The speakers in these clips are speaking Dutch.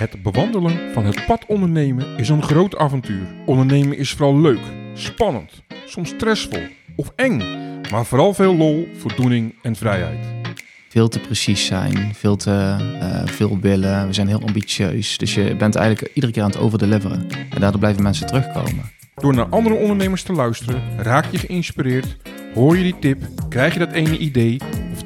Het bewandelen van het pad ondernemen is een groot avontuur. Ondernemen is vooral leuk, spannend, soms stressvol of eng, maar vooral veel lol, voldoening en vrijheid. Veel te precies zijn, veel te eh, veel willen. We zijn heel ambitieus. Dus je bent eigenlijk iedere keer aan het overdeliveren. En daardoor blijven mensen terugkomen. Door naar andere ondernemers te luisteren, raak je geïnspireerd, hoor je die tip, krijg je dat ene idee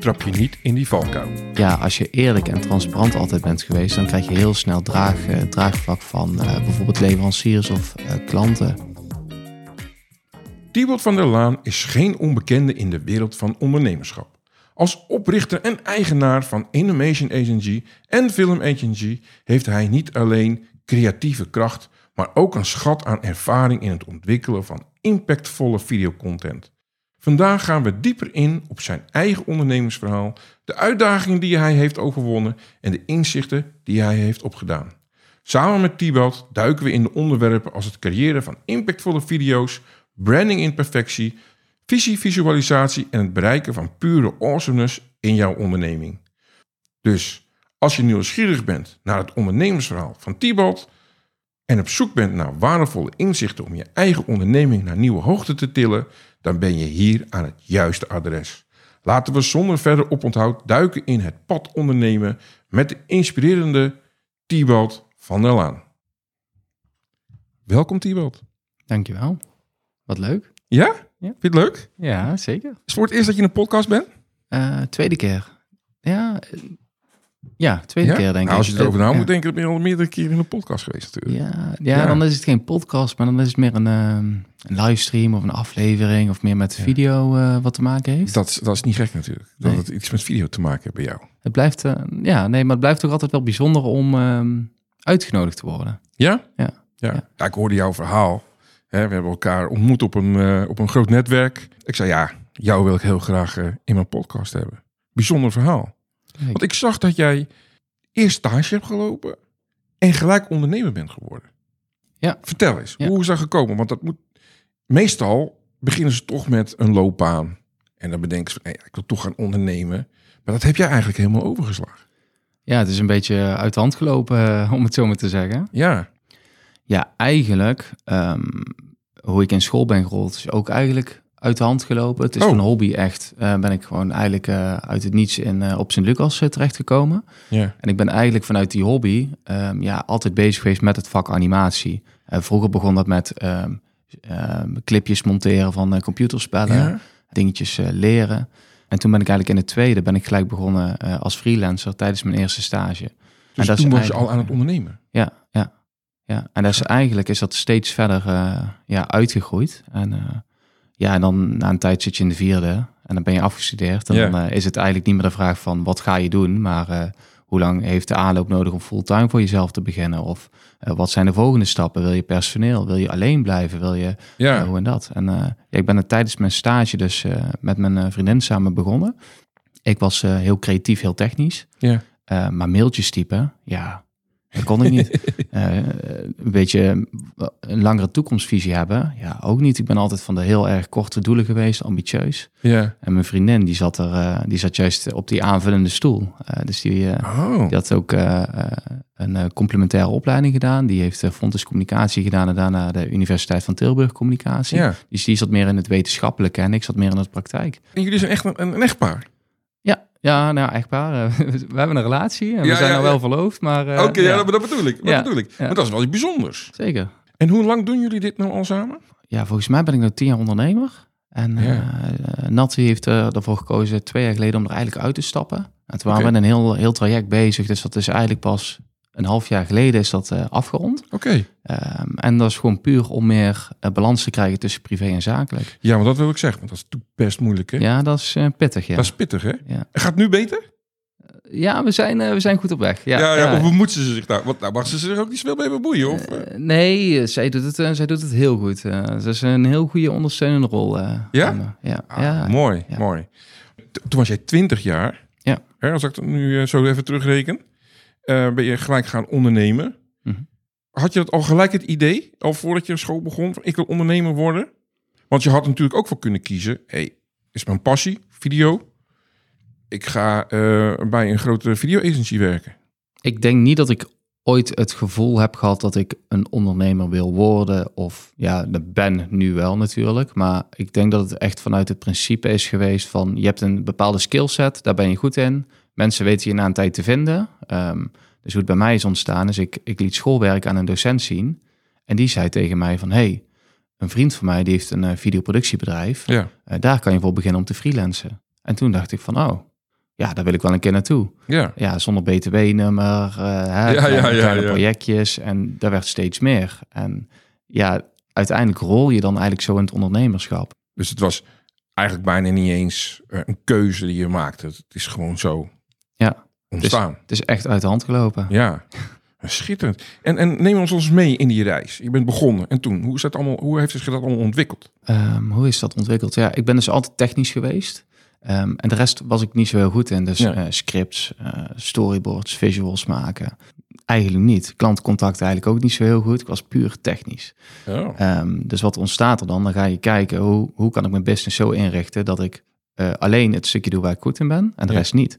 trap je niet in die valkuil. Ja, als je eerlijk en transparant altijd bent geweest, dan krijg je heel snel draag, eh, draagvlak van eh, bijvoorbeeld leveranciers of eh, klanten. Thibaut van der Laan is geen onbekende in de wereld van ondernemerschap. Als oprichter en eigenaar van Animation Agency en Film Agency heeft hij niet alleen creatieve kracht, maar ook een schat aan ervaring in het ontwikkelen van impactvolle videocontent. Vandaag gaan we dieper in op zijn eigen ondernemersverhaal, de uitdagingen die hij heeft overwonnen en de inzichten die hij heeft opgedaan. Samen met Thibaut duiken we in de onderwerpen als het creëren van impactvolle video's, branding in perfectie, visie, visualisatie en het bereiken van pure awesomeness in jouw onderneming. Dus als je nieuwsgierig bent naar het ondernemersverhaal van Thibaut en op zoek bent naar waardevolle inzichten om je eigen onderneming naar nieuwe hoogte te tillen, dan ben je hier aan het juiste adres. Laten we zonder verder oponthoud duiken in het pad ondernemen met de inspirerende Thibaut van der Laan. Welkom Thibaut. Dankjewel. Wat leuk. Ja? Ja. Vind je het leuk? Ja, zeker. Is het voor het eerst dat je in een podcast bent? Eh, tweede keer. Ja, ja tweede ja? keer denk Nou, ik. als je erover na Ja. moet denken, dan ben je al meerdere keren in een podcast geweest natuurlijk. Ja, ja, Ja. dan is het geen podcast, maar dan is het meer een, ehm, een livestream of een aflevering of meer met video eh, wat te maken heeft. Dat, is- dat is niet gek natuurlijk. Dat Nee. het iets met video te maken heeft bij jou. Het blijft, eh, ja, nee, maar het blijft toch altijd wel bijzonder om ehm, uitgenodigd te worden. Ja? Ja. Ja. Ik hoorde jouw verhaal. Hè, we hebben elkaar ontmoet op een, eh, op een groot netwerk. Ik zei, ja, jou wil ik heel graag in mijn podcast hebben. Bijzonder verhaal. Kijk. Want ik zag dat jij eerst stage hebt gelopen en gelijk ondernemer bent geworden. Ja. Vertel eens, Ja. hoe is dat gekomen? Want dat moet... Meestal beginnen ze toch met een loopbaan. En dan bedenken ze, hey, ik wil toch gaan ondernemen. Maar dat heb jij eigenlijk helemaal overgeslagen. Ja, het is een beetje uit de hand gelopen, eh, om het zo maar te zeggen. Ja, Ja, eigenlijk, ehm, hoe ik in school ben gerold, is ook eigenlijk uit de hand gelopen. Het is Oh. van hobby echt, eh, ben ik gewoon eigenlijk eh, uit het niets in, eh, op Sint-Lucas uh, terechtgekomen. ja. En ik ben eigenlijk vanuit die hobby ehm, ja, altijd bezig geweest met het vak animatie. Vroeger begon dat met ehm, ehm, clipjes monteren van computerspellen, ja. dingetjes leren. En toen ben ik eigenlijk in het tweede ben ik gelijk begonnen als freelancer tijdens mijn eerste stage. Dus dat is toen was je al aan het ondernemen. Ja, ja. ja. En dat is, eigenlijk is dat steeds verder ja, uitgegroeid. En, ja, en dan na een tijd zit je in de vierde en dan ben je afgestudeerd. En Ja. dan eh, is het eigenlijk niet meer de vraag van wat ga je doen, maar eh, hoe lang heeft de aanloop nodig om fulltime voor jezelf te beginnen? Of eh, wat zijn de volgende stappen? Wil je personeel? Wil je alleen blijven? Wil je Ja, hoe en dat? En ja, ik ben er tijdens mijn stage dus met mijn vriendin samen begonnen. Ik was heel creatief, heel technisch. ja. Maar mailtjes typen, ja, dat kon ik niet. Eh, een beetje een langere toekomstvisie hebben, ja, ook niet. Ik ben altijd van de heel erg korte doelen geweest, ambitieus. ja. En mijn vriendin, die zat, er, eh, die zat juist op die aanvullende stoel. Eh, dus die, eh, Oh, die had ook eh, eh, een eh, complementaire opleiding gedaan. Die heeft Fontes Communicatie gedaan en daarna de Universiteit van Tilburg Communicatie. ja. Dus die zat meer in het wetenschappelijke en ik zat meer in het praktijk. En jullie zijn echt een, een, een echtpaar? Ja, nou echtpaar. eh, we hebben een relatie en we Ja, zijn ja, nou wel verloofd, maar... eh, Oké, ja. dat, bedoel ik. Dat bedoel ik. Maar dat is wel iets bijzonders. Zeker. En hoe lang doen jullie dit nou al samen? Ja, volgens mij ben ik nu tien jaar ondernemer. En Ja. eh Nat die heeft eh, ervoor gekozen twee jaar geleden om er eigenlijk uit te stappen. En toen waren we een heel, heel traject bezig. Dus dat is eigenlijk pas een half jaar geleden is dat eh, afgerond. Oké. Ehm, en dat is gewoon puur om meer eh, balans te krijgen tussen privé en zakelijk. Ja, maar dat wil ik zeggen. Want dat is best moeilijk, hè? Ja, dat is eh, pittig, ja. Dat is pittig, hè? Ja. Gaat het nu beter? Ja, we zijn, we zijn goed op weg. Ja, Ja, ja. Of moeten ze zich daar... Want nou mag ze zich ook niet zoveel mee bemoeien, of? nee, zij doet, het, zij doet het heel goed. Ze is een heel goede ondersteunende rol. Ja? Ja, Ah, ja. mooi, mooi. T- Toen was jij 20 jaar. Ja. Hè, als ik het nu zo even terugreken. Eh, ben je gelijk gaan ondernemen. Mhm. Had je dat al gelijk het idee, al voordat je school begon, van ik wil ondernemer worden? Want je had natuurlijk ook voor kunnen kiezen, hey, is mijn passie, video. Ik ga eh, bij een grote video agency werken. Ik denk niet dat ik ooit het gevoel heb gehad dat ik een ondernemer wil worden. Of ja, dat ben nu wel natuurlijk. Maar ik denk dat het echt vanuit het principe is geweest van je hebt een bepaalde skillset, daar ben je goed in. Mensen weten je na een tijd te vinden. Ehm, dus hoe het bij mij is ontstaan is, ik, ik liet schoolwerk aan een docent zien. En die zei tegen mij van, hey, een vriend van mij die heeft een uh, videoproductiebedrijf. Ja. Uh, daar kan je voor beginnen om te freelancen. En toen dacht ik van, oh, ja, daar wil ik wel een keer naartoe. Ja. Ja, zonder btw-nummer, uh, Ja, ja, ja, kleine, ja, kleine projectjes. En daar werd steeds meer. En ja, uiteindelijk rol je dan eigenlijk zo in het ondernemerschap. Dus het was eigenlijk bijna niet eens eh, een keuze die je maakte. Het is gewoon zo Ja, ontstaan. het is echt uit de hand gelopen. Ja, schitterend. En, en neem ons ons mee in die reis. Je bent begonnen en toen, hoe, is dat allemaal, hoe heeft zich dat allemaal ontwikkeld? Ehm, hoe is dat ontwikkeld? Ja, ik ben dus altijd technisch geweest. Ehm, en de rest was ik niet zo heel goed in. Dus Ja. eh, scripts, eh, storyboards, visuals maken. Eigenlijk niet. Klantcontact eigenlijk ook niet zo heel goed. Ik was puur technisch. Ja. Ehm, dus wat ontstaat er dan? Dan ga je kijken, hoe, hoe kan ik mijn business zo inrichten dat ik eh, alleen het stukje doe waar ik goed in ben en de Ja. rest niet.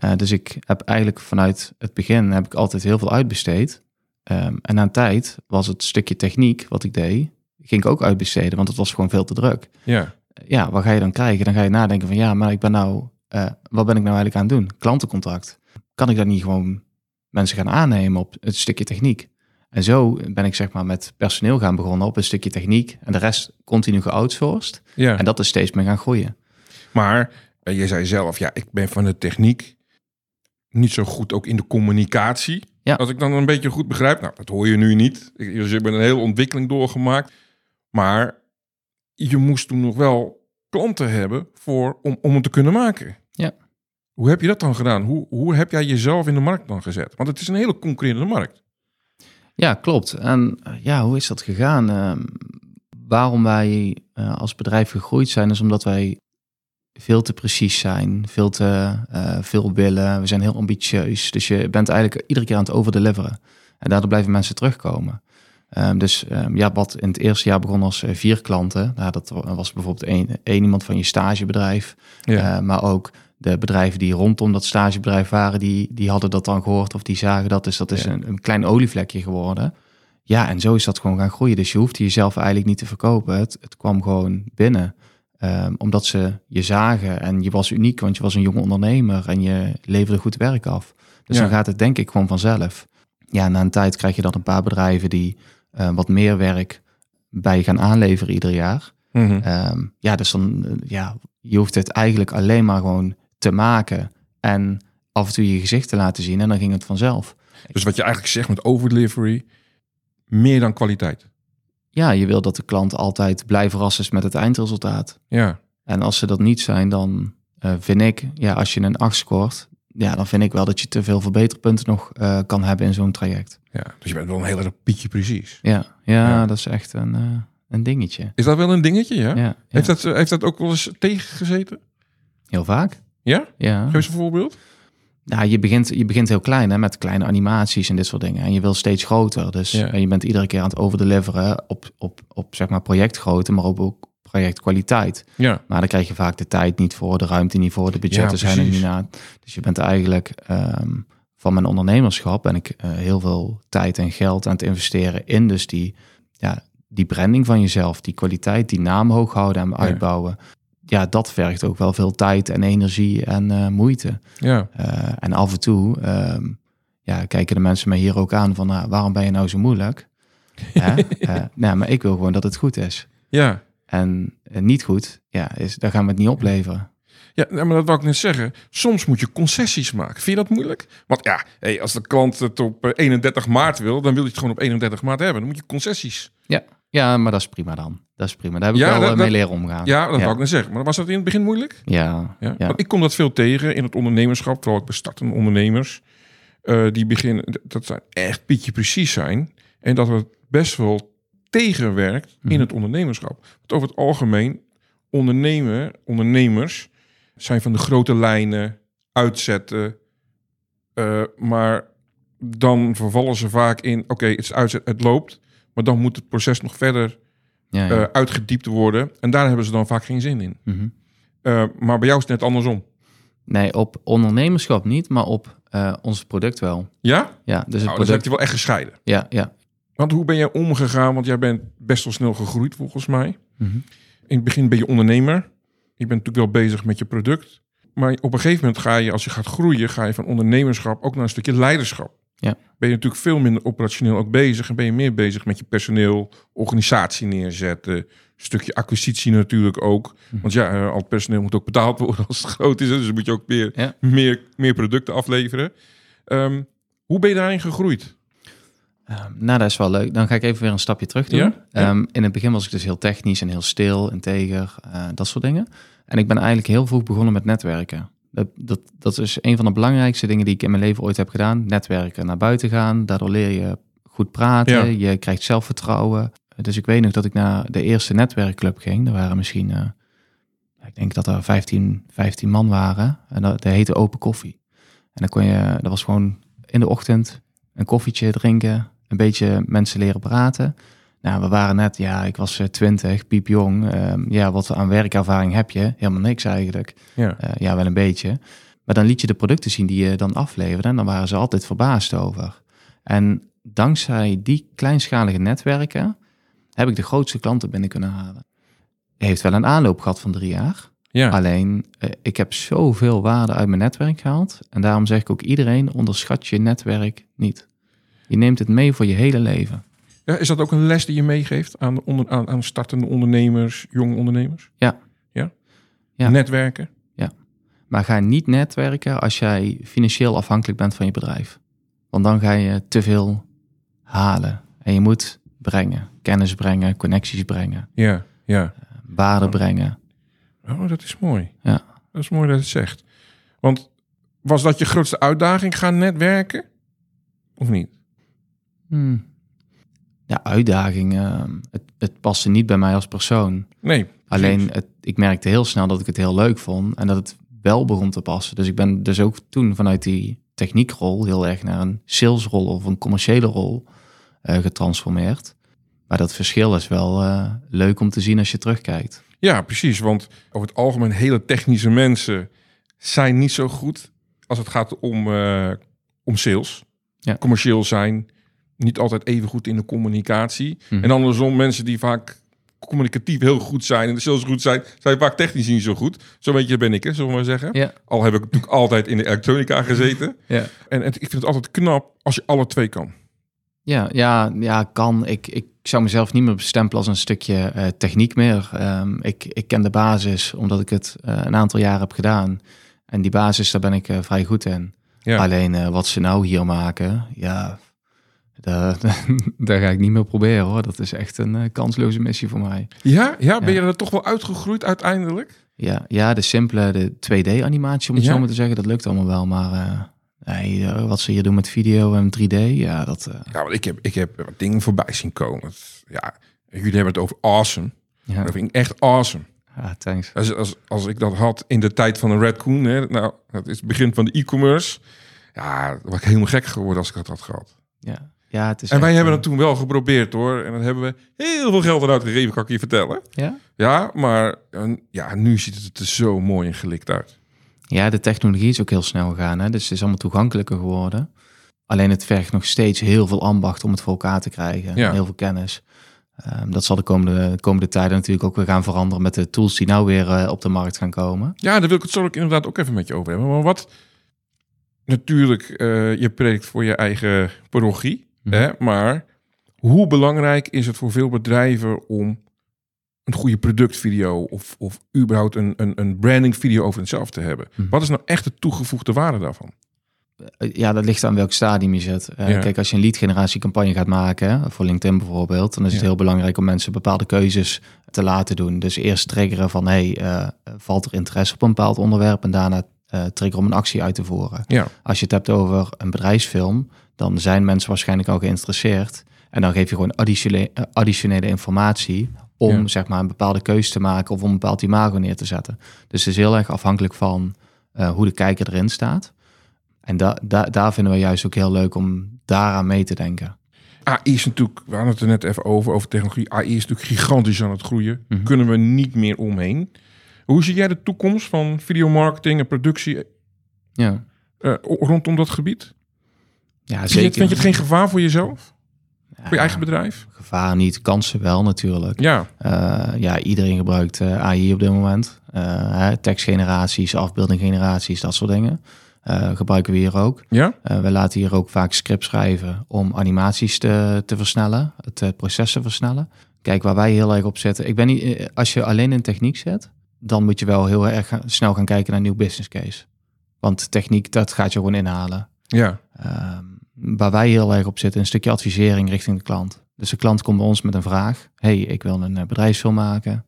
Eh, dus ik heb eigenlijk vanuit het begin heb ik altijd heel veel uitbesteed. Ehm, en na een tijd was het stukje techniek wat ik deed, ging ik ook uitbesteden, want het was gewoon veel te druk. ja. Ja, wat ga je dan krijgen? Dan ga je nadenken van ja, maar ik ben nou, eh, wat ben ik nou eigenlijk aan het doen? Klantencontact. Kan ik daar niet gewoon mensen gaan aannemen op het stukje techniek? En zo ben ik zeg maar met personeel gaan begonnen op een stukje techniek en de rest continu geoutsourced. ja. En dat is steeds meer gaan groeien. Maar eh, je zei zelf, ja, ik ben van de techniek niet zo goed ook in de communicatie. Ja. Als ik dan een beetje goed begrijp, nou, dat hoor je nu niet. Ik- Dus je hebt een hele ontwikkeling doorgemaakt. Maar je moest toen nog wel klanten hebben voor, om, om het te kunnen maken. Ja. Hoe heb je dat dan gedaan? Hoe, hoe heb jij jezelf in de markt dan gezet? Want het is een hele concurrerende markt. Ja, klopt. En eh, ja, hoe is dat gegaan? Ehm, waarom wij eh, als bedrijf gegroeid zijn, is omdat wij veel te precies zijn, veel te eh, veel willen. We zijn heel ambitieus. Dus je bent eigenlijk iedere keer aan het overdeliveren. En daardoor blijven mensen terugkomen. Ehm, dus ehm, ja, wat in het eerste jaar begon als eh, vier klanten. Nou, dat wa- was bijvoorbeeld één, één iemand van je stagebedrijf. Ja. Eh, maar ook de bedrijven die rondom dat stagebedrijf waren, die, die hadden dat dan gehoord of die zagen dat. Dus dat is Ja. een, een klein olievlekje geworden. Ja, en zo is dat gewoon gaan groeien. Dus je hoeft jezelf eigenlijk niet te verkopen. Het, het kwam gewoon binnen. Ehm, omdat ze je zagen en je was uniek, want je was een jonge ondernemer en je leverde goed werk af. Dus Ja. dan gaat het denk ik gewoon vanzelf. Ja, na een tijd krijg je dan een paar bedrijven die eh, wat meer werk bij je gaan aanleveren ieder jaar. Mhm. Ehm, ja, dus dan, eh, ja, je hoeft het eigenlijk alleen maar gewoon te maken en af en toe je gezicht te laten zien en dan ging het vanzelf. Dus wat je eigenlijk zegt met overdelivery, meer dan kwaliteit. Ja, je wil dat de klant altijd blij verrast is met het eindresultaat. Ja, En als ze dat niet zijn, dan eh, vind ik, ja, als je een 8 scoort, ja, dan vind ik wel dat je te veel verbeterpunten nog eh, kan hebben in zo'n traject. ja. Dus je bent wel een heel erg pietje precies. Ja, ja, Ja. dat is echt een, eh, een dingetje. Is dat wel een dingetje, ja? Ja, ja. Heeft, dat, heeft dat ook wel eens tegengezeten? heel vaak. Ja? Ja. Geef eens een voorbeeld. Nou, je begint, je begint heel klein hè, met kleine animaties en dit soort dingen. En je wil steeds groter. Dus Ja. en je bent iedere keer aan het overdeliveren op, op, op zeg maar projectgrootte, maar ook, ook projectkwaliteit. Ja. Maar daar krijg je vaak de tijd niet voor, de ruimte niet voor, de budgetten Ja, zijn er niet na. Dus je bent eigenlijk ehm, van mijn ondernemerschap ben ik eh, heel veel tijd en geld aan het investeren in dus die, ja, die branding van jezelf, die kwaliteit, die naam hoog houden en uitbouwen. Ja, dat vergt ook wel veel tijd en energie en eh, moeite. Ja. Eh, en af en toe ehm, ja, kijken de mensen mij hier ook aan van nou, waarom ben je nou zo moeilijk? Hè? Eh, nou, maar ik wil gewoon dat het goed is. Ja. En niet goed, ja, is, daar gaan we het niet opleveren. Ja, maar dat wou ik net zeggen. Soms moet je concessies maken. Vind je dat moeilijk? Want ja, hey, als de klant het op eh, 31 maart wil, dan wil je het gewoon op 31 maart hebben. Dan moet je concessies. Ja, ja maar dat is prima dan. Dat is prima. Daar heb ik Ja, wel dat- eh, mee dat- leren omgaan. Ja, dat ja. wou ik net zeggen. Maar was dat in het begin moeilijk? Ja, Ja. ik kom dat veel tegen in het ondernemerschap, vooral ook bij startende ondernemers. eh, die beginnen, dat zijn echt pietje precies zijn. En dat het best wel tegenwerkt in Mhm. het ondernemerschap. Want over het algemeen, ondernemen, ondernemers zijn van de grote lijnen, uitzetten. eh, maar dan vervallen ze vaak in, oké, het is uitzet, het loopt. Maar dan moet het proces nog verder ja, ja. eh, uitgediept worden. En daar hebben ze dan vaak geen zin in. Mhm. Eh, maar bij jou is het net andersom. Nee, op ondernemerschap niet, maar op uh, ons product wel. Ja? Ja, dus het Nou, product... dan heb je wel echt gescheiden. Ja, ja. Want hoe ben jij omgegaan? Want jij bent best wel snel gegroeid volgens mij. Mhm. In het begin ben je ondernemer. Je bent natuurlijk wel bezig met je product. Maar op een gegeven moment ga je, als je gaat groeien, ga je van ondernemerschap ook naar een stukje leiderschap. Ja. Ben je natuurlijk veel minder operationeel ook bezig en ben je meer bezig met je personeel, organisatie neerzetten, stukje acquisitie natuurlijk ook. Mhm. Want ja, eh, al het personeel moet ook betaald worden als het groot is. Dus dan moet je ook meer, Ja. meer, meer producten afleveren. Ehm, hoe ben je daarin gegroeid? Ehm, nou, dat is wel leuk. Dan ga ik even weer een stapje terug doen. Ja? Ja. Ehm, in het begin was ik dus heel technisch en heel stil, integer, eh, dat soort dingen. En ik ben eigenlijk heel vroeg begonnen met netwerken. Dat, dat, dat is een van de belangrijkste dingen die ik in mijn leven ooit heb gedaan. Netwerken, naar buiten gaan. Daardoor leer je goed praten, je krijgt zelfvertrouwen. Dus ik weet nog dat ik naar de eerste netwerkclub ging. Er waren misschien, eh, ik denk dat er 15, 15 man waren. En dat, dat heette Open Koffie. En dan kon je, dat was gewoon in de ochtend een koffietje drinken, een beetje mensen leren praten. Nou, we waren net, ja, ik was eh, 20, piepjong. Ehm, ja, wat aan werkervaring heb je? Helemaal niks eigenlijk. Ja. Eh, ja, wel een beetje. Maar dan liet je de producten zien die je dan afleverde en dan waren ze altijd verbaasd over. En dankzij die kleinschalige netwerken heb ik de grootste klanten binnen kunnen halen. Heeft wel een aanloop gehad van drie jaar. Ja. Alleen, eh, ik heb zoveel waarde uit mijn netwerk gehaald. En daarom zeg ik ook iedereen, onderschat je netwerk niet. Je neemt het mee voor je hele leven. Ja, is dat ook een les die je meegeeft aan, de onder, aan, aan startende ondernemers, jonge ondernemers? Ja. Ja? Ja. Netwerken? Maar ga niet netwerken als jij financieel afhankelijk bent van je bedrijf. Want dan ga je te veel halen. En je moet brengen. Kennis brengen, connecties brengen, Ja, ja. waarde brengen. Oh, dat is mooi. Ja. Dat is mooi dat je het zegt. Want was dat je grootste uitdaging, gaan netwerken? Of niet? Hmm. Ja, uitdaging. eh, het, het paste niet bij mij als persoon. Nee. Alleen, het, ik merkte heel snel dat ik het heel leuk vond en dat het wel begon te passen. Dus ik ben dus ook toen vanuit die techniekrol heel erg naar een salesrol of een commerciële rol eh, getransformeerd. Maar dat verschil is wel eh, leuk om te zien als je terugkijkt. Ja, precies. Want over het algemeen hele technische mensen zijn niet zo goed als het gaat om, eh, om sales. Ja. Commercieel zijn, niet altijd even goed in de communicatie. Mhm. En andersom, mensen die vaak communicatief heel goed zijn en sales goed zijn, zijn vaak technisch niet zo goed. Zo weet je ben ik, hè, zullen we maar zeggen. Ja. Al heb ik natuurlijk altijd in de elektronica gezeten. Ja. En, en ik vind het altijd knap als je alle twee kan. Ja, ja, ja, kan. Ik, ik zou mezelf niet meer bestempelen als een stukje eh, techniek meer. Ehm, ik, ik ken de basis omdat ik het eh, een aantal jaar heb gedaan. En die basis, daar ben ik eh, vrij goed in. Ja. Alleen wat ze nou hier maken, ja, daar, daar ga ik niet meer proberen hoor. Dat is echt een eh, kansloze missie voor mij. Ja, ja, ben je er toch wel uitgegroeid uiteindelijk? Ja, ja de simpele de 2D-animatie, om het zo maar te zeggen, dat lukt allemaal wel. Maar nee, eh, wat ze hier doen met video en 3D, ja, dat... Ja, want ik heb, ik heb wat dingen voorbij zien komen. Ja, jullie hebben het over awesome. ja. Dat vind ik echt awesome. ja, thanks. Als, als, als ik dat had in de tijd van een Redcoon, hè, nou, dat is het begin van de e-commerce. Ja, was ik helemaal gek geworden als ik dat had gehad. Ja, ja het is En wij echt, hebben eh, het toen wel geprobeerd hoor. En dan hebben we heel veel geld eruit gegeven, kan ik je vertellen. Ja? Ja, maar eh, ja, nu ziet het er zo mooi en gelikt uit. Ja, de technologie is ook heel snel gegaan. Hè? Dus het is allemaal toegankelijker geworden. Alleen het vergt nog steeds heel veel ambacht om het voor elkaar te krijgen. Ja. Heel veel kennis. Ehm, dat zal de komende, de komende tijden natuurlijk ook weer gaan veranderen met de tools die nou weer eh, op de markt gaan komen. Ja, daar wil ik het zo ook inderdaad ook even met je over hebben. Maar wat natuurlijk, eh, je preekt voor je eigen parochie. Mhm. Hè? Maar hoe belangrijk is het voor veel bedrijven om een goede productvideo of, of überhaupt een, een, een brandingvideo over hetzelfde te hebben? Mhm. Wat is nou echt de toegevoegde waarde daarvan? Eh, Ja, dat ligt aan welk stadium je zit. Eh, Ja. Kijk, als je een lead generatiecampagne gaat maken, voor LinkedIn bijvoorbeeld, dan is het Ja. heel belangrijk om mensen bepaalde keuzes te laten doen. Dus eerst triggeren van, hey, eh, valt er interesse op een bepaald onderwerp? En daarna eh triggeren om een actie uit te voeren. Ja, Als je het hebt over een bedrijfsfilm, dan zijn mensen waarschijnlijk al geïnteresseerd. En dan geef je gewoon additionele, eh, additionele informatie om Ja. zeg maar een bepaalde keuze te maken of om een bepaald imago neer te zetten. Dus het is heel erg afhankelijk van eh, hoe de kijker erin staat. En da da daar vinden we juist ook heel leuk om daaraan mee te denken. AI is natuurlijk, we hadden het er net even over, over technologie. AI is natuurlijk gigantisch aan het groeien. Mhm. Kunnen we niet meer omheen. Hoe zie jij de toekomst van videomarketing en productie Ja, eh, rondom dat gebied? Ja Vind je, het, vind je het geen gevaar voor jezelf? Ja, Voor je eigen bedrijf? Gevaar niet, kansen wel natuurlijk. Ja, Eh, ja, iedereen gebruikt eh, AI op dit moment. Eh, hè, tekstgeneraties, afbeeldinggeneraties, dat soort dingen. Gebruiken we hier ook. ja, we laten hier ook vaak scripts schrijven om animaties te, te versnellen, het eh, proces te versnellen. Kijk, waar wij heel erg op zitten. Ik ben niet, als je alleen in techniek zit, dan moet je wel heel erg gaan- snel gaan kijken naar een nieuw business case. Want techniek, dat gaat je gewoon inhalen. ja, Ehm, waar wij heel erg op zitten, een stukje advisering richting de klant. Dus de klant komt bij ons met een vraag. hey, ik wil een eh, bedrijfsfilm maken.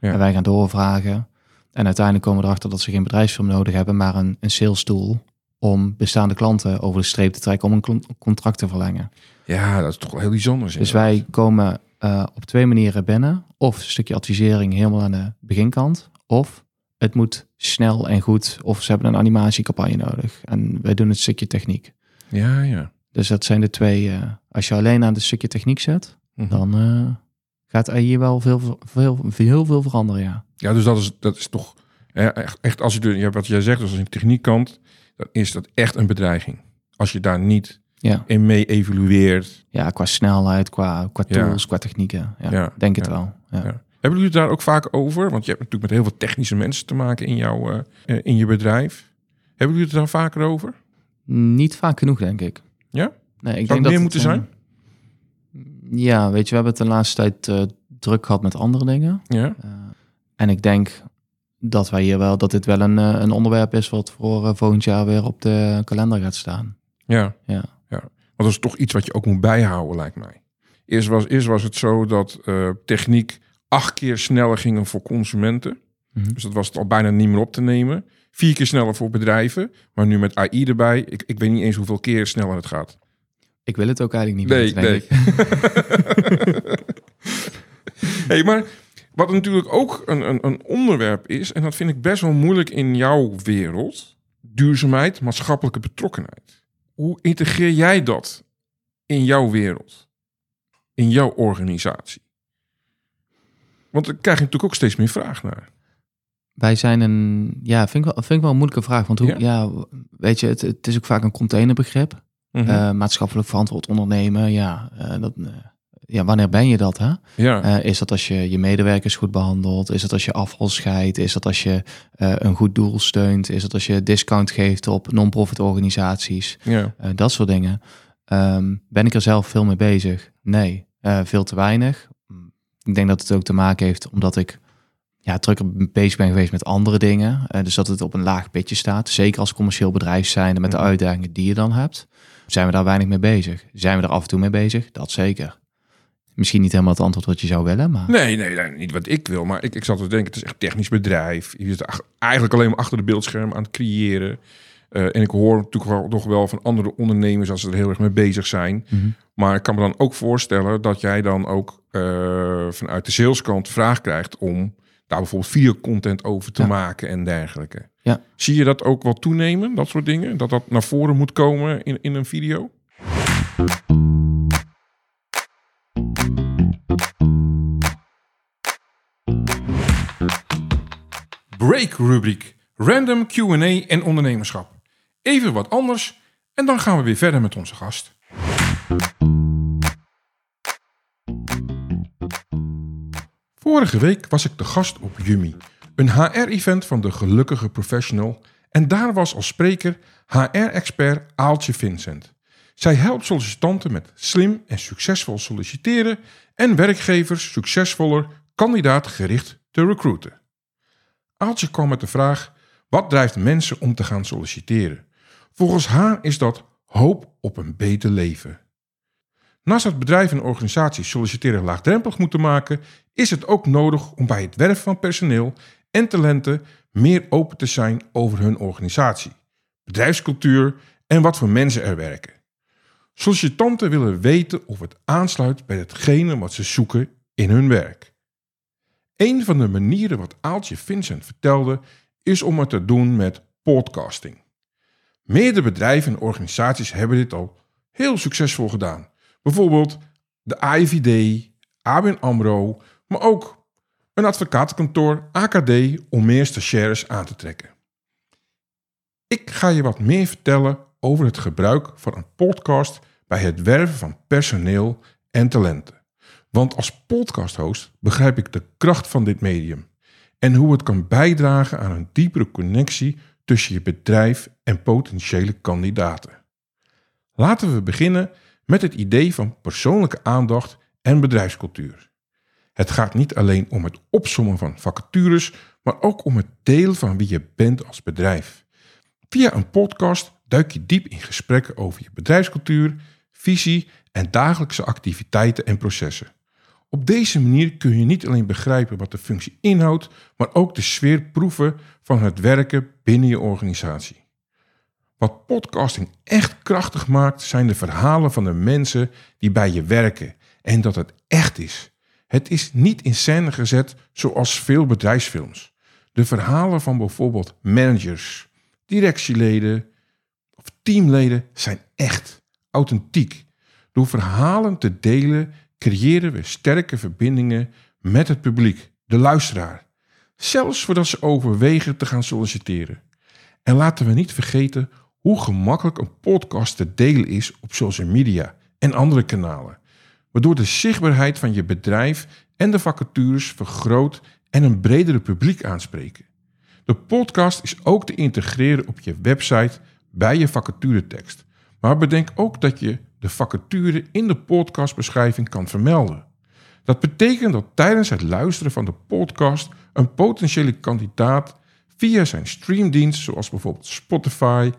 Ja. En wij gaan doorvragen. En uiteindelijk komen we erachter dat ze geen bedrijfsfilm nodig hebben, maar een, een sales tool om bestaande klanten over de streep te trekken om een con- contract te verlengen. ja, dat is toch heel bijzonder. Dus wij komen eh, op twee manieren binnen. Of een stukje advisering helemaal aan de beginkant. Of het moet snel en goed. Of ze hebben een animatiecampagne nodig. En wij doen het stukje techniek. Ja, ja. Dus dat zijn de twee. eh, als je alleen aan het stukje techniek zet, Mhm. dan eh, gaat AI wel veel, veel, veel, heel veel veranderen. Ja. Ja, dus dat is, dat is toch hè, echt, echt als je de, ja, wat jij zegt, dus als je techniekkant, dan is dat echt een bedreiging. Als je daar niet Ja. in mee evalueert. ja, qua snelheid, qua, qua Ja. tools, qua technieken. Ja, Ja, denk het wel. Hebben jullie het daar ook vaak over? Want je hebt natuurlijk met heel veel technische mensen te maken in, jouw, eh, in je bedrijf. Hebben jullie het daar vaker over? Niet vaak genoeg, denk ik. Ja? Nee, Zou ik denk het meer dat moeten zijn? Ja, weet je, we hebben het de laatste tijd eh, druk gehad met andere dingen. Ja. Eh, en ik denk dat wij hier wel, dat dit wel een, eh, een onderwerp is wat voor volgend jaar weer op de kalender gaat staan. Ja. Ja. ja. Want dat is toch iets wat je ook moet bijhouden, lijkt mij. Eerst was, eerst was het zo dat techniek acht keer sneller ging voor consumenten. Mhm. Dus dat was het al bijna niet meer op te nemen. Vier keer sneller voor bedrijven. Maar nu met AI erbij, ik, ik weet niet eens hoeveel keer sneller het gaat. Ik wil het ook eigenlijk niet Nee, weten, denk nee. ik. hey, maar wat natuurlijk ook een, een, een onderwerp is, en dat vind ik best wel moeilijk in jouw wereld: duurzaamheid, maatschappelijke betrokkenheid. Hoe integreer jij dat in jouw wereld, in jouw organisatie? Want daar krijg je natuurlijk ook steeds meer vraag naar. Wij zijn een, ja, vind ik wel, vind ik wel een moeilijke vraag. Want hoe, Ja? ja, weet je, het, het is ook vaak een containerbegrip. Mhm. Eh, maatschappelijk verantwoord ondernemen, ja, eh, dat, eh, ja, wanneer ben je dat, hè? ja, is dat als je je medewerkers goed behandelt? Is dat als je afval scheidt? Is dat als je een goed doel steunt? Is dat als je discount geeft op non-profit organisaties? ja, dat soort dingen. Ehm, ben ik er zelf veel mee bezig? Nee, veel te weinig. Ik denk dat het ook te maken heeft omdat ik ja, drukker bezig ben geweest met andere dingen. Eh, dus dat het op een laag pitje staat. Zeker als commercieel bedrijf zijnde met de Mhm. uitdagingen die je dan hebt. Zijn we daar weinig mee bezig? Zijn we er af en toe mee bezig? Dat zeker. Misschien niet helemaal het antwoord wat je zou willen, maar... Nee, nee, nee, niet wat ik wil. Maar ik, ik zat te denken, het is echt technisch bedrijf. Je zit eigenlijk alleen maar achter de beeldscherm aan het creëren. Eh, en ik hoor natuurlijk nog wel van andere ondernemers als ze er heel erg mee bezig zijn. Mhm. Maar ik kan me dan ook voorstellen dat jij dan ook eh, vanuit de saleskant vraag krijgt om daar bijvoorbeeld videocontent over te Ja. maken en dergelijke. Ja. Zie je dat ook wel toenemen, dat soort dingen? Dat dat naar voren moet komen in, in een video? Break rubriek. Random Q&A en ondernemerschap. Even wat anders en dan gaan we weer verder met onze gast. Vorige week was ik de gast op Yummy, een HR-event van de Gelukkige Professional. En daar was als spreker HR-expert Aaltje Vincent. Zij helpt sollicitanten met slim en succesvol solliciteren en werkgevers succesvoller kandidaatgericht te recruiten. Aaltje kwam met de vraag: wat drijft mensen om te gaan solliciteren? Volgens haar is dat hoop op een beter leven. Naast dat bedrijven en organisaties solliciteren laagdrempelig moeten maken, is het ook nodig om bij het werven van personeel en talenten meer open te zijn over hun organisatie, bedrijfscultuur en wat voor mensen er werken. Sollicitanten willen weten of het aansluit bij hetgene wat ze zoeken in hun werk. Een van de manieren wat Aaltje Vincent vertelde, is om het te doen met podcasting. Meerdere bedrijven en organisaties hebben dit al heel succesvol gedaan. Bijvoorbeeld de AIVD, ABN AMRO, maar ook een advocatenkantoor AKD om meer stagiaires aan te trekken. Ik ga je wat meer vertellen over het gebruik van een podcast bij het werven van personeel en talenten. Want als podcasthost begrijp ik de kracht van dit medium en hoe het kan bijdragen aan een diepere connectie tussen je bedrijf en potentiële kandidaten. Laten we beginnen met het idee van persoonlijke aandacht en bedrijfscultuur. Het gaat niet alleen om het opsommen van vacatures, maar ook om het delen van wie je bent als bedrijf. Via een podcast duik je diep in gesprekken over je bedrijfscultuur, visie en dagelijkse activiteiten en processen. Op deze manier kun je niet alleen begrijpen wat de functie inhoudt, maar ook de sfeer proeven van het werken binnen je organisatie. Wat podcasting echt krachtig maakt, zijn de verhalen van de mensen die bij je werken en dat het echt is. Het is niet in scène gezet zoals veel bedrijfsfilms. De verhalen van bijvoorbeeld managers, directieleden of teamleden zijn echt, authentiek. Door verhalen te delen creëren we sterke verbindingen met het publiek, de luisteraar. Zelfs voordat ze overwegen te gaan solliciteren. En laten we niet vergeten hoe gemakkelijk een podcast te delen is op social media en andere kanalen, waardoor de zichtbaarheid van je bedrijf en de vacatures vergroot en een bredere publiek aanspreken. De podcast is ook te integreren op je website bij je vacaturetekst. Maar bedenk ook dat je de vacature in de podcastbeschrijving kan vermelden. Dat betekent dat tijdens het luisteren van de podcast een potentiële kandidaat via zijn streamdienst, zoals bijvoorbeeld Spotify,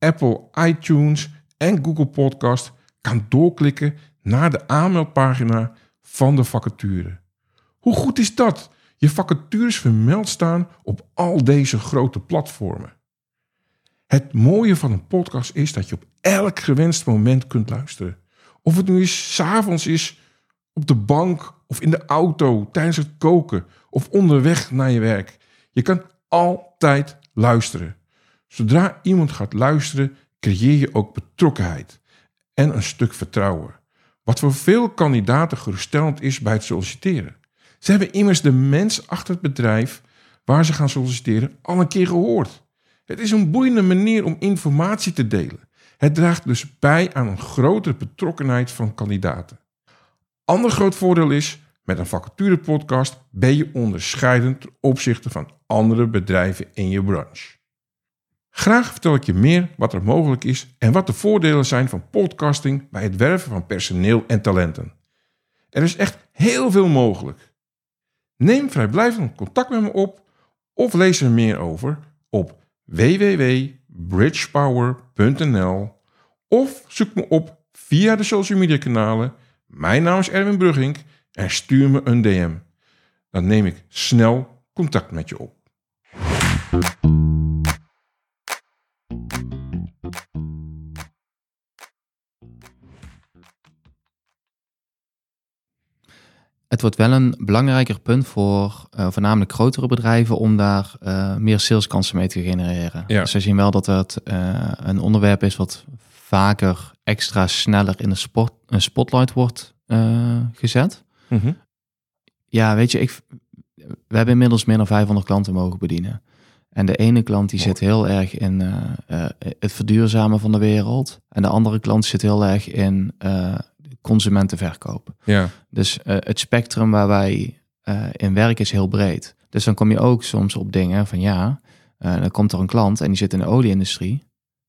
Apple iTunes en Google Podcast, kan doorklikken naar de aanmeldpagina van de vacature. Hoe goed is dat? Je vacatures vermeld staan op al deze grote platformen. Het mooie van een podcast is dat je op elk gewenst moment kunt luisteren. Of het nu eens s'avonds is, op de bank of in de auto, tijdens het koken of onderweg naar je werk. Je kan altijd luisteren. Zodra iemand gaat luisteren, creëer je ook betrokkenheid en een stuk vertrouwen. Wat voor veel kandidaten geruststellend is bij het solliciteren. Ze hebben immers de mens achter het bedrijf waar ze gaan solliciteren al een keer gehoord. Het is een boeiende manier om informatie te delen. Het draagt dus bij aan een grotere betrokkenheid van kandidaten. Ander groot voordeel is, met een vacaturepodcast ben je onderscheidend ten opzichte van andere bedrijven in je branche. Graag vertel ik je meer wat er mogelijk is en wat de voordelen zijn van podcasting bij het werven van personeel en talenten. Er is echt heel veel mogelijk. Neem vrijblijvend contact met me op of lees er meer over op www.bridgepower.nl of zoek me op via de social media kanalen. Mijn naam is Erwin Brugging en stuur me een DM. Dan neem ik snel contact met je op. Het wordt wel een belangrijker punt voor uh, voornamelijk grotere bedrijven om daar uh, meer saleskansen mee te genereren. Ja. Dus we zien wel dat het uh, een onderwerp is wat vaker extra sneller in de spot, een spotlight wordt gezet. Mm -hmm. Ja, weet je, ik, we hebben inmiddels meer dan 500 klanten mogen bedienen. En de ene klant die zit heel erg in het verduurzamen van de wereld. En de andere klant zit heel erg in consumentenverkoop. Ja. Dus uh, het spectrum waar wij uh, in werken is heel breed. Dus dan kom je ook soms op dingen van ja, uh, dan komt er een klant en die zit in de olieindustrie.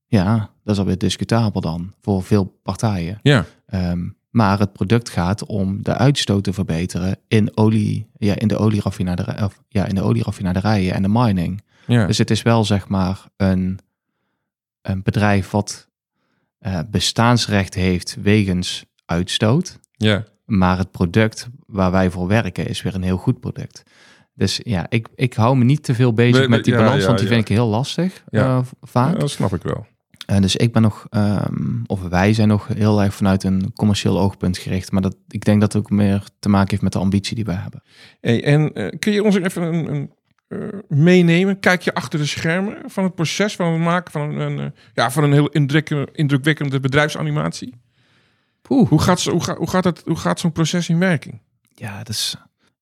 Ja, dat is alweer discutabel dan voor veel partijen. Ja. Um, maar het product gaat om de uitstoot te verbeteren in, olie, ja, in, de, olieraffinaderij, of, ja, in de olieraffinaderijen en de mining. Ja. Dus het is wel zeg maar een, een bedrijf wat bestaansrecht heeft wegens uitstoot. Ja. Maar het product waar wij voor werken is weer een heel goed product. Dus ja, ik, ik hou me niet te veel bezig Nee, met die ja, balans, ja, want die ja. vind ik heel lastig eh, vaak. Ja, dat snap ik wel. En dus ik ben nog, ehm, of wij zijn nog heel erg vanuit een commercieel oogpunt gericht. Maar dat, ik denk dat het ook meer te maken heeft met de ambitie die wij hebben. Hey, en eh, kun je ons even een, een, eh, meenemen? Kijk je achter de schermen van het proces van het maken van een, eh, ja, van een heel indruk, indrukwekkende bedrijfsanimatie? Poeh. Hoe gaat, hoe, gaat, hoe gaat, het, hoe gaat zo'n proces in werking? Ja, dat is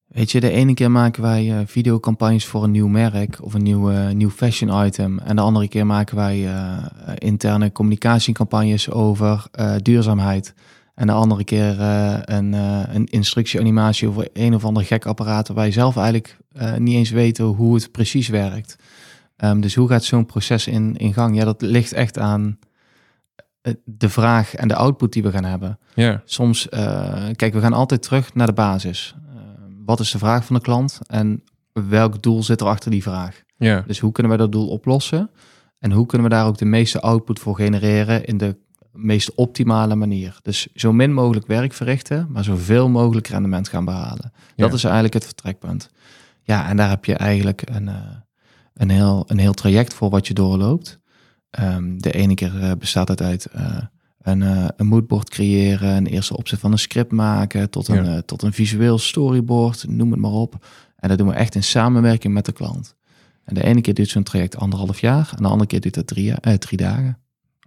Weet je, de ene keer maken wij uh, videocampagnes voor een nieuw merk of een nieuw, uh, nieuw fashion item. En de andere keer maken wij uh, interne communicatiecampagnes over duurzaamheid. En de andere keer een, een instructieanimatie over een of ander gek apparaat waar wij zelf eigenlijk niet eens weten hoe het precies werkt. Um, dus hoe gaat zo'n proces in, in gang? Ja, dat ligt echt aan de vraag en de output die we gaan hebben. Ja. Soms, kijk, we gaan altijd terug naar de basis wat is de vraag van de klant en welk doel zit er achter die vraag? Ja. Dus hoe kunnen we dat doel oplossen? En hoe kunnen we daar ook de meeste output voor genereren in de meest optimale manier? Dus zo min mogelijk werk verrichten, maar zoveel mogelijk rendement gaan behalen. Dat is eigenlijk het vertrekpunt. Ja, en daar heb je eigenlijk een, uh, een, heel, een heel traject voor wat je doorloopt. Um, de ene keer uh, bestaat het uit uh, een, uh, een moodboard creëren, een eerste opzet van een script maken, tot een, ja. tot een visueel storyboard, noem het maar op. En dat doen we echt in samenwerking met de klant. En de ene keer duurt zo'n traject anderhalf jaar, en de andere keer duurt het drie, drie dagen.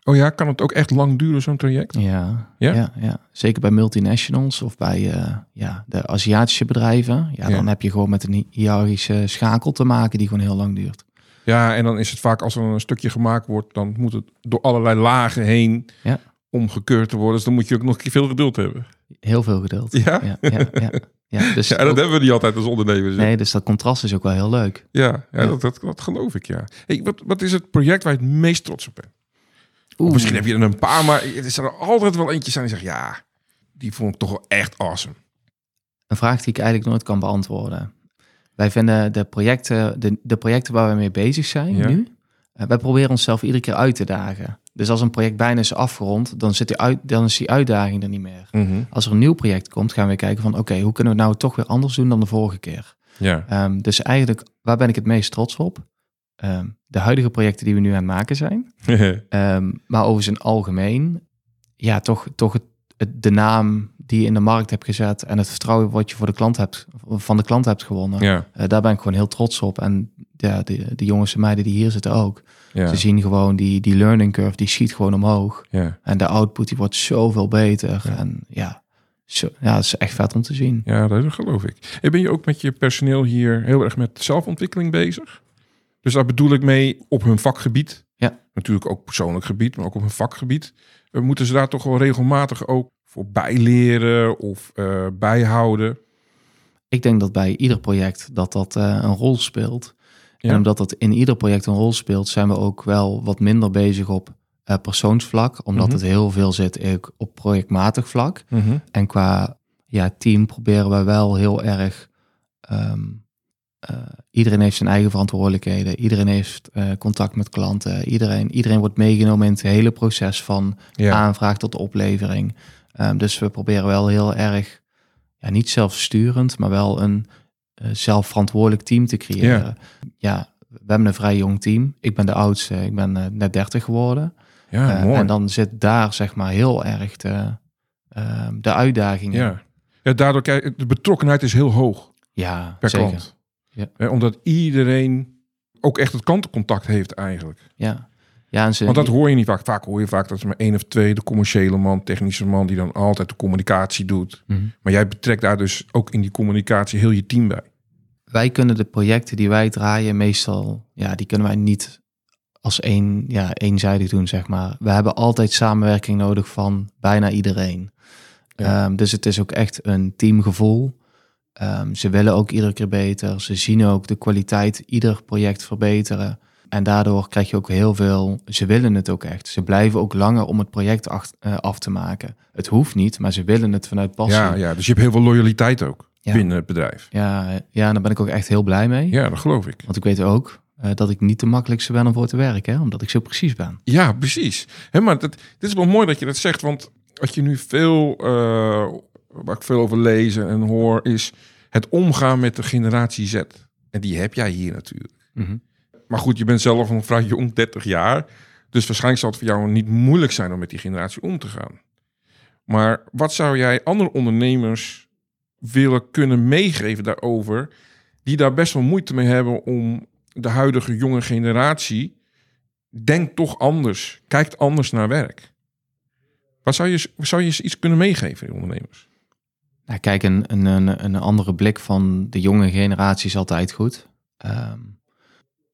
Oh ja, kan het ook echt lang duren, zo'n traject? Ja, ja? ja, ja. zeker bij multinationals of bij uh, ja, de Aziatische bedrijven. Ja, dan heb je gewoon met een hiërarchische schakel te maken die gewoon heel lang duurt. Ja, en dan is het vaak als er een stukje gemaakt wordt, dan moet het door allerlei lagen heen. Ja om gekeurd te worden. Dus dan moet je ook nog veel geduld hebben. Heel veel geduld. Ja? Ja, ja, ja. ja dus ja dat ook... hebben we niet altijd als ondernemers. Nee, dus dat contrast is ook wel heel leuk. Ja, ja. Dat, dat, dat, geloof ik, ja. Hey, wat, wat is het project waar je het meest trots op bent? Misschien heb je er een paar, maar er is er altijd wel eentje zijn die zegt... ja, die vond ik toch wel echt awesome. Een vraag die ik eigenlijk nooit kan beantwoorden. Wij vinden de projecten, de, de projecten waar we mee bezig zijn nu... Uh, wij proberen onszelf iedere keer uit te dagen. Dus als een project bijna is afgerond, dan, zit die uit, dan is die uitdaging er niet meer. Mm -hmm. Als er een nieuw project komt, gaan we kijken van oké, hoe kunnen we nou toch weer anders doen dan de vorige keer? Ja. Um, dus eigenlijk, waar ben ik het meest trots op? Um, de huidige projecten die we nu aan het maken zijn. um, maar overigens in algemeen, ja, toch, toch het, het, de naam die je in de markt hebt gezet en het vertrouwen wat je voor de klant hebt, van de klant hebt gewonnen. Ja. Uh, daar ben ik gewoon heel trots op. En ja, de, de jongens en meiden die hier zitten ook. Ja. Ze zien gewoon die, die learning curve, die schiet gewoon omhoog. Ja. En de output die wordt zoveel beter. Ja. En ja, zo, ja, het is echt vet om te zien. Ja, dat geloof ik. En ben je ook met je personeel hier heel erg met zelfontwikkeling bezig? Dus daar bedoel ik mee op hun vakgebied. Ja. Natuurlijk ook persoonlijk gebied, maar ook op hun vakgebied. Uh, moeten ze daar toch wel regelmatig ook voor bijleren of uh, bijhouden? Ik denk dat bij ieder project dat dat uh, een rol speelt. Ja. En omdat dat in ieder project een rol speelt, zijn we ook wel wat minder bezig op uh, persoonsvlak. Omdat Mhm. het heel veel zit ook op projectmatig vlak. Mm -hmm. En qua ja, team proberen we wel heel erg. Um, uh, iedereen heeft zijn eigen verantwoordelijkheden. Iedereen heeft uh, contact met klanten. Iedereen, iedereen wordt meegenomen in het hele proces van ja. aanvraag tot oplevering. Um, dus we proberen wel heel erg, ja, niet zelfsturend, maar wel een uh, zelfverantwoordelijk team te creëren. Ja. ja. we hebben een vrij jong team. Ik ben de oudste, ik ben uh, net 30 geworden. Ja, Uh, mooi. en dan zit daar zeg maar heel erg de, uh, de uitdaging in. Ja. ja, daardoor kijk de betrokkenheid is heel hoog Ja, per zeker. klant. Ja. Eh, omdat iedereen ook echt het klantencontact heeft eigenlijk. Ja. Ja, en ze, Want dat hoor je niet vaak. Vaak hoor je vaak dat er maar één of twee, de commerciële man, technische man, die dan altijd de communicatie doet. Mhm. Maar jij betrekt daar dus ook in die communicatie heel je team bij. Wij kunnen de projecten die wij draaien meestal, ja, die kunnen wij niet als één, ja, eenzijdig doen, zeg maar. We hebben altijd samenwerking nodig van bijna iedereen. Ja. Um, dus het is ook echt een teamgevoel. Um, ze willen ook iedere keer beter. Ze zien ook de kwaliteit ieder project verbeteren. En daardoor krijg je ook heel veel. Ze willen het ook echt. Ze blijven ook langer om het project af, uh, af te maken. Het hoeft niet, maar ze willen het vanuit passie. Ja, ja, dus je hebt heel veel loyaliteit ook Ja. binnen het bedrijf. Ja, ja, en daar ben ik ook echt heel blij mee. Ja, dat geloof ik. Want ik weet ook uh, dat ik niet de makkelijkste ben om voor te werken, hè? omdat ik zo precies ben. Ja, precies. Hè, maar dat, dit is wel mooi dat je dat zegt, want wat je nu veel, uh, waar ik veel over lees en hoor, is het omgaan met de generatie Z. En die heb jij hier natuurlijk. Mm -hmm. Maar goed, je bent zelf nog vrij jong, 30 jaar. Dus waarschijnlijk zal het voor jou niet moeilijk zijn om met die generatie om te gaan. Maar wat zou jij andere ondernemers willen kunnen meegeven daarover, die daar best wel moeite mee hebben om de huidige jonge generatie denkt toch anders, kijkt anders naar werk. Wat zou je, zou je iets kunnen meegeven, die ondernemers? Ja, kijk, een, een, een, een andere blik van de jonge generatie is altijd goed. Ehm,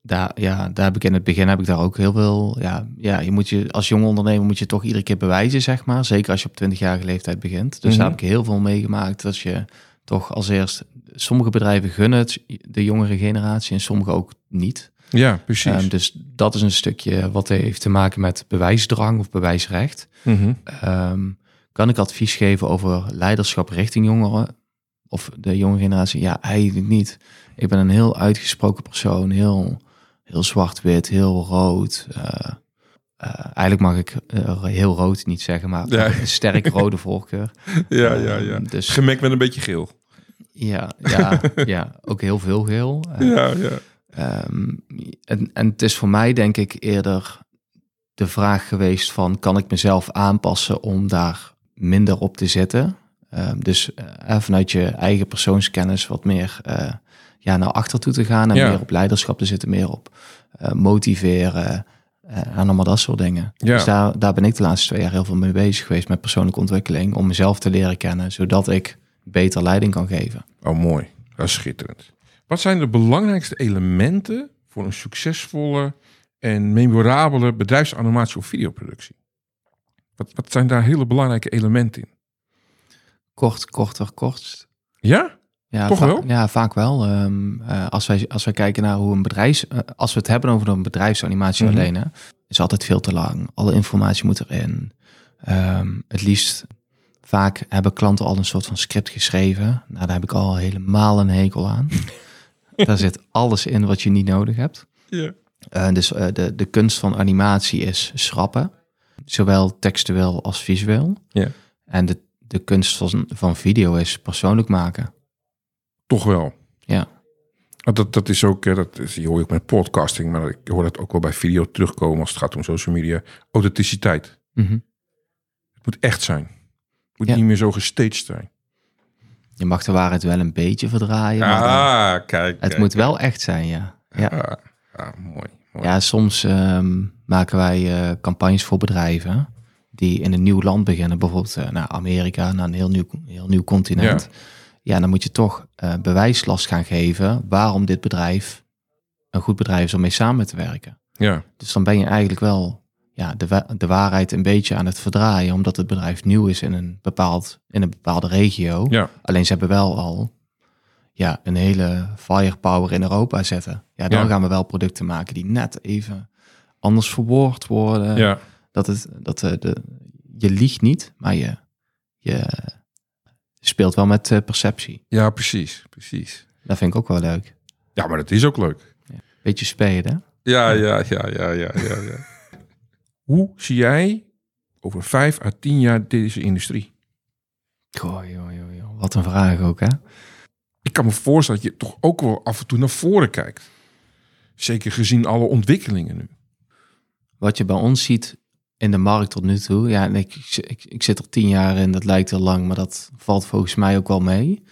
daar, ja, daar heb ik in het begin heb ik daar ook heel veel. Ja, ja, je moet je als jonge ondernemer moet je toch iedere keer bewijzen, zeg maar. Zeker als je op 20-jarige leeftijd begint. Dus daar Mhm. heb ik heel veel meegemaakt. Dat je toch als eerst. Sommige bedrijven gunnen het de jongere generatie en sommige ook niet. Ja, precies. Ehm, dus dat is een stukje wat heeft te maken met bewijsdrang of bewijsrecht. Mhm. Ehm, kan ik advies geven over leiderschap richting jongeren? Of de jonge generatie? Ja, eigenlijk niet. Ik ben een heel uitgesproken persoon. Heel, heel zwart-wit, heel rood. Eh, eh, eigenlijk mag ik eh, heel rood niet zeggen, maar Ja. een sterk rode voorkeur. Ja, ja, ja. Ehm, dus Gemengd met een beetje geel. ja, ja, ja, ook heel veel geel. Ja, ja. Ehm, en, en het is voor mij denk ik eerder de vraag geweest van kan ik mezelf aanpassen om daar minder op te zitten. Ehm, dus vanuit je eigen persoonskennis wat meer ja, naar achter toe te gaan en Ja. meer op leiderschap te zitten, meer op eh, motiveren eh, en allemaal dat soort dingen. Ja. Dus daar, daar ben ik de laatste twee jaar heel veel mee bezig geweest met persoonlijke ontwikkeling, om mezelf te leren kennen, zodat ik beter leiding kan geven. Oh, mooi. Dat is schitterend. Wat zijn de belangrijkste elementen voor een succesvolle en memorabele bedrijfsanimatie of videoproductie? Wat, wat zijn daar hele belangrijke elementen in? Kort, korter, kortst. Ja? Ja, Toch va- wel? Ja, vaak wel. Ehm, eh, als, wij, als wij kijken naar hoe een bedrijfs... eh, als we het hebben over een bedrijfsanimatie Mhm. alleen, hè, is altijd veel te lang. Alle informatie moet erin. Ehm, het liefst, vaak hebben klanten al een soort van script geschreven. Nou, daar heb ik al helemaal een hekel aan. daar zit alles in wat je niet nodig hebt. Eh, dus de, de kunst van animatie is schrappen. Zowel textueel als visueel. Ja. En de, de kunst van, van video is persoonlijk maken. Toch wel. Ja. Want Dat, dat is ook, eh, dat is, je hoor je ook met podcasting, maar ik hoor dat ook wel bij video terugkomen als het gaat om social media. Authenticiteit. Mhm. Het moet echt zijn. Het moet Ja. niet meer zo gestaged zijn. Je mag de waarheid wel een beetje verdraaien, maar Ah, kijk. het kijk. moet wel echt zijn, ja. Ja, Ah, ah, mooi. mooi. ja soms ehm, maken wij eh, campagnes voor bedrijven die in een nieuw land beginnen, bijvoorbeeld eh, naar Amerika, naar een heel nieuw, heel nieuw continent. Ja. Dan moet je toch eh, bewijslast gaan geven waarom dit bedrijf een goed bedrijf is om mee samen te werken. Ja, Dus dan ben je eigenlijk wel ja, de, wa- de waarheid een beetje aan het verdraaien, omdat het bedrijf nieuw is in een, bepaald, in een bepaalde regio. ja, Alleen ze hebben wel al ja, een hele firepower in Europa zetten. Ja, dan Ja. gaan we wel producten maken die net even anders verwoord worden. ja. Dat het, dat de, de, je liegt niet, maar je, je speelt wel met eh, perceptie. Ja, precies, precies. Dat vind ik ook wel leuk. Ja, maar dat is ook leuk. Beetje spelen. Ja, ja, ja, ja, ja, ja, ja. Hoe zie jij over vijf à tien jaar deze industrie? Goh, joh, joh, joh. Wat een vraag ook, hè? Ik kan me voorstellen dat je toch ook wel af en toe naar voren kijkt. Zeker gezien alle ontwikkelingen nu. Wat je bij ons ziet in de markt tot nu toe. Ja, en ik, ik, ik zit er tien jaar in, dat lijkt heel lang, maar dat valt volgens mij ook wel mee.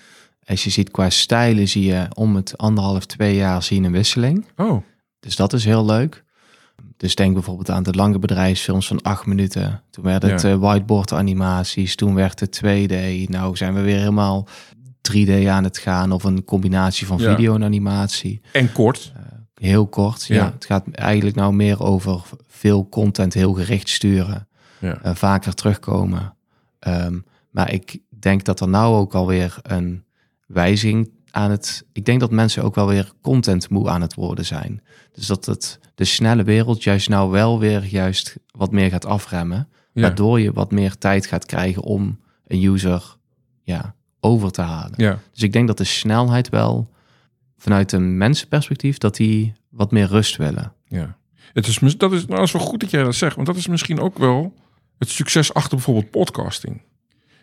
Als je ziet qua stijlen, zie je om het anderhalf, twee jaar zie je een wisseling. Oh, Dus dat is heel leuk. Dus denk bijvoorbeeld aan de lange bedrijfsfilms van acht minuten. Toen werd het Ja. eh, whiteboard animaties, toen werd het 2D. Nou zijn we weer helemaal 3D aan het gaan of een combinatie van Ja. video en animatie. en kort. Heel kort, ja. Ja. Het gaat eigenlijk nou meer over veel content heel gericht sturen. Ja. eh, vaker terugkomen. Ehm, maar ik denk dat er nou ook alweer een wijziging aan het... Ik denk dat mensen ook wel weer content moe aan het worden zijn. Dus dat het de snelle wereld juist nou wel weer juist wat meer gaat afremmen. Ja. Waardoor je wat meer tijd gaat krijgen om een user ja, over te halen. Ja, Dus ik denk dat de snelheid wel vanuit een mensenperspectief, dat die wat meer rust willen. ja. Het is, dat, is, nou, dat is wel goed dat jij dat zegt, want dat is misschien ook wel het succes achter bijvoorbeeld podcasting.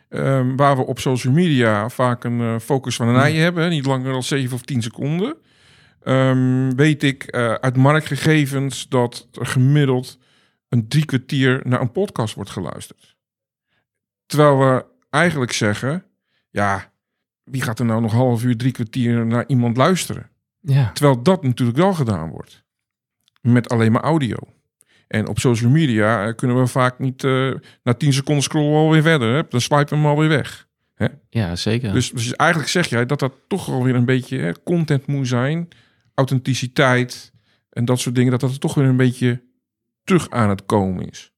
Ehm, waar we op social media vaak een eh, focus van een ei hebben, niet langer dan 7 of 10 seconden. Ehm, weet ik eh, uit marktgegevens dat er gemiddeld een drie kwartier naar een podcast wordt geluisterd. Terwijl we eigenlijk zeggen, ja, wie gaat er nou nog half uur, drie kwartier naar iemand luisteren? Ja. Terwijl dat natuurlijk wel gedaan wordt. Met alleen maar audio. En op social media eh, kunnen we vaak niet... eh, na 10 seconden scrollen we alweer verder. Hè? Dan swipen we hem alweer weg. Ja, zeker. Dus, dus eigenlijk zeg jij dat dat toch alweer een beetje hè, content moet zijn, authenticiteit en dat soort dingen, dat dat er toch weer een beetje terug aan het komen is.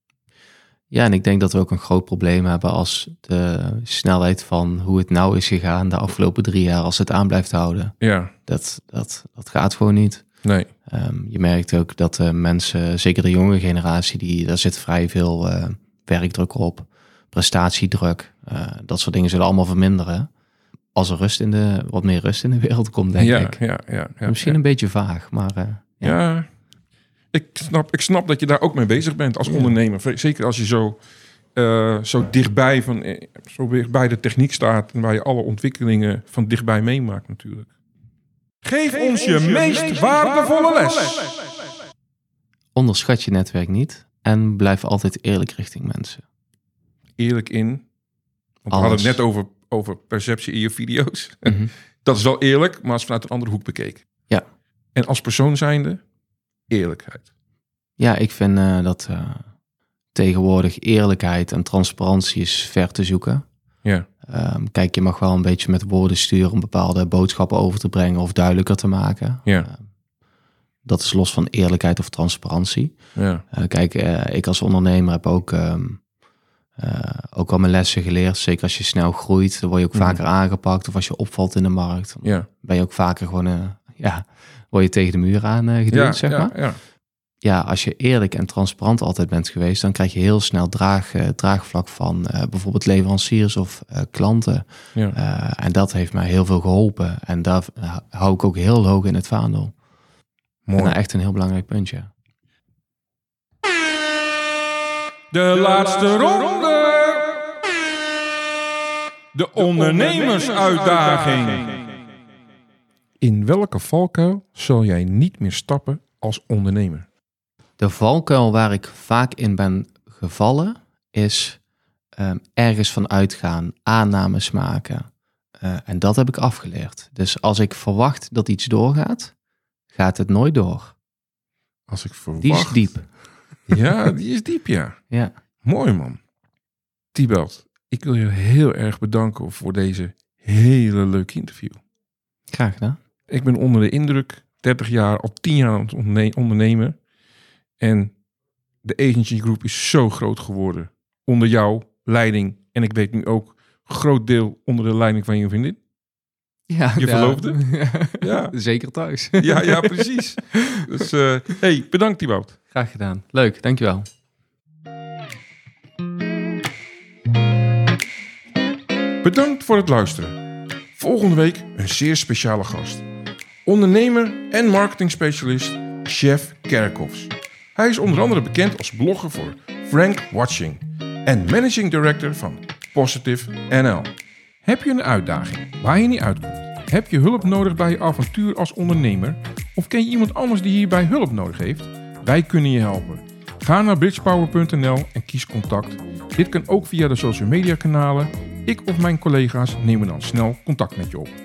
Ja, en ik denk dat we ook een groot probleem hebben als de snelheid van hoe het nou is gegaan de afgelopen drie jaar, als het aan blijft houden. Ja, Dat, dat, dat gaat gewoon niet. nee. Ehm, je merkt ook dat de mensen, zeker de jonge generatie, die, daar zit vrij veel eh, werkdruk op, prestatiedruk. eh, dat soort dingen zullen allemaal verminderen. Als er rust in de, wat meer rust in de wereld komt, denk ja, ik. ja, ja, ja. Misschien ja. een beetje vaag, maar eh, Ja, ik, snap, ik snap dat je daar ook mee bezig bent als Ja. ondernemer. Zeker als je zo, eh, zo dichtbij, van, eh, zo dichtbij de techniek staat... en waar je alle ontwikkelingen van dichtbij meemaakt natuurlijk. Geef, ons je, meest waardevolle les. onderschat je netwerk niet en blijf altijd eerlijk richting mensen. Eerlijk in. Want we Alles. hadden het net over, over perceptie in je video's. Mhm. Dat is wel eerlijk, maar is vanuit een andere hoek bekeken. Ja. En als persoon zijnde, eerlijkheid. Ja, ik vind eh, dat eh, tegenwoordig eerlijkheid en transparantie is ver te zoeken. Ja, Ehm, kijk, je mag wel een beetje met woorden sturen om bepaalde boodschappen over te brengen of duidelijker te maken. Ja. Ehm, dat is los van eerlijkheid of transparantie. ja, Eh, kijk, ik als ondernemer heb ook, ehm, eh, ook al mijn lessen geleerd. Zeker als je snel groeit, dan word je ook Mhm. vaker aangepakt. Of als je opvalt in de markt, ja. ben je ook vaker gewoon, ja, word je tegen de muur aan eh geduwd, Ja, zeg ja, maar. ja. Ja, als je eerlijk en transparant altijd bent geweest, dan krijg je heel snel draag, eh, draagvlak van eh, bijvoorbeeld leveranciers of klanten. ja. En dat heeft mij heel veel geholpen. En daar hou ik ook heel hoog in het vaandel. Mooi. En echt een heel belangrijk puntje. De laatste ronde. De ondernemersuitdaging. In welke valkuil zal jij niet meer stappen als ondernemer? De valkuil waar ik vaak in ben gevallen is ehm, ergens van uitgaan, aannames maken. Eh, en dat heb ik afgeleerd. Dus als ik verwacht dat iets doorgaat, gaat het nooit door. Als ik verwacht... Die is diep. Ja, die is diep, ja. Ja. Mooi, man. Tibelt, ik wil je heel erg bedanken voor deze hele leuke interview. Graag gedaan. Ik ben onder de indruk, 30 jaar, al 10 jaar aan het onderne- ondernemen. En de agency group is zo groot geworden onder jouw leiding. En ik weet nu ook groot deel onder de leiding van je vriendin. Ja, Je verloofde? Ja, Zeker thuis. ja, ja precies. Dus eh, hey, bedankt Thibaut. Graag gedaan. Leuk, dankjewel. Bedankt voor het luisteren. Volgende week een zeer speciale gast. Ondernemer en marketingspecialist Chef Kerkhoffs. Hij is onder andere bekend als blogger voor Frank Watching en managing director van Positive NL. Heb je een uitdaging waar je niet uitkomt? Heb je hulp nodig bij je avontuur als ondernemer? Of ken je iemand anders die hierbij hulp nodig heeft? Wij kunnen je helpen. Ga naar bridgepower.nl en kies contact. Dit kan ook via de social media kanalen. Ik of mijn collega's nemen dan snel contact met je op.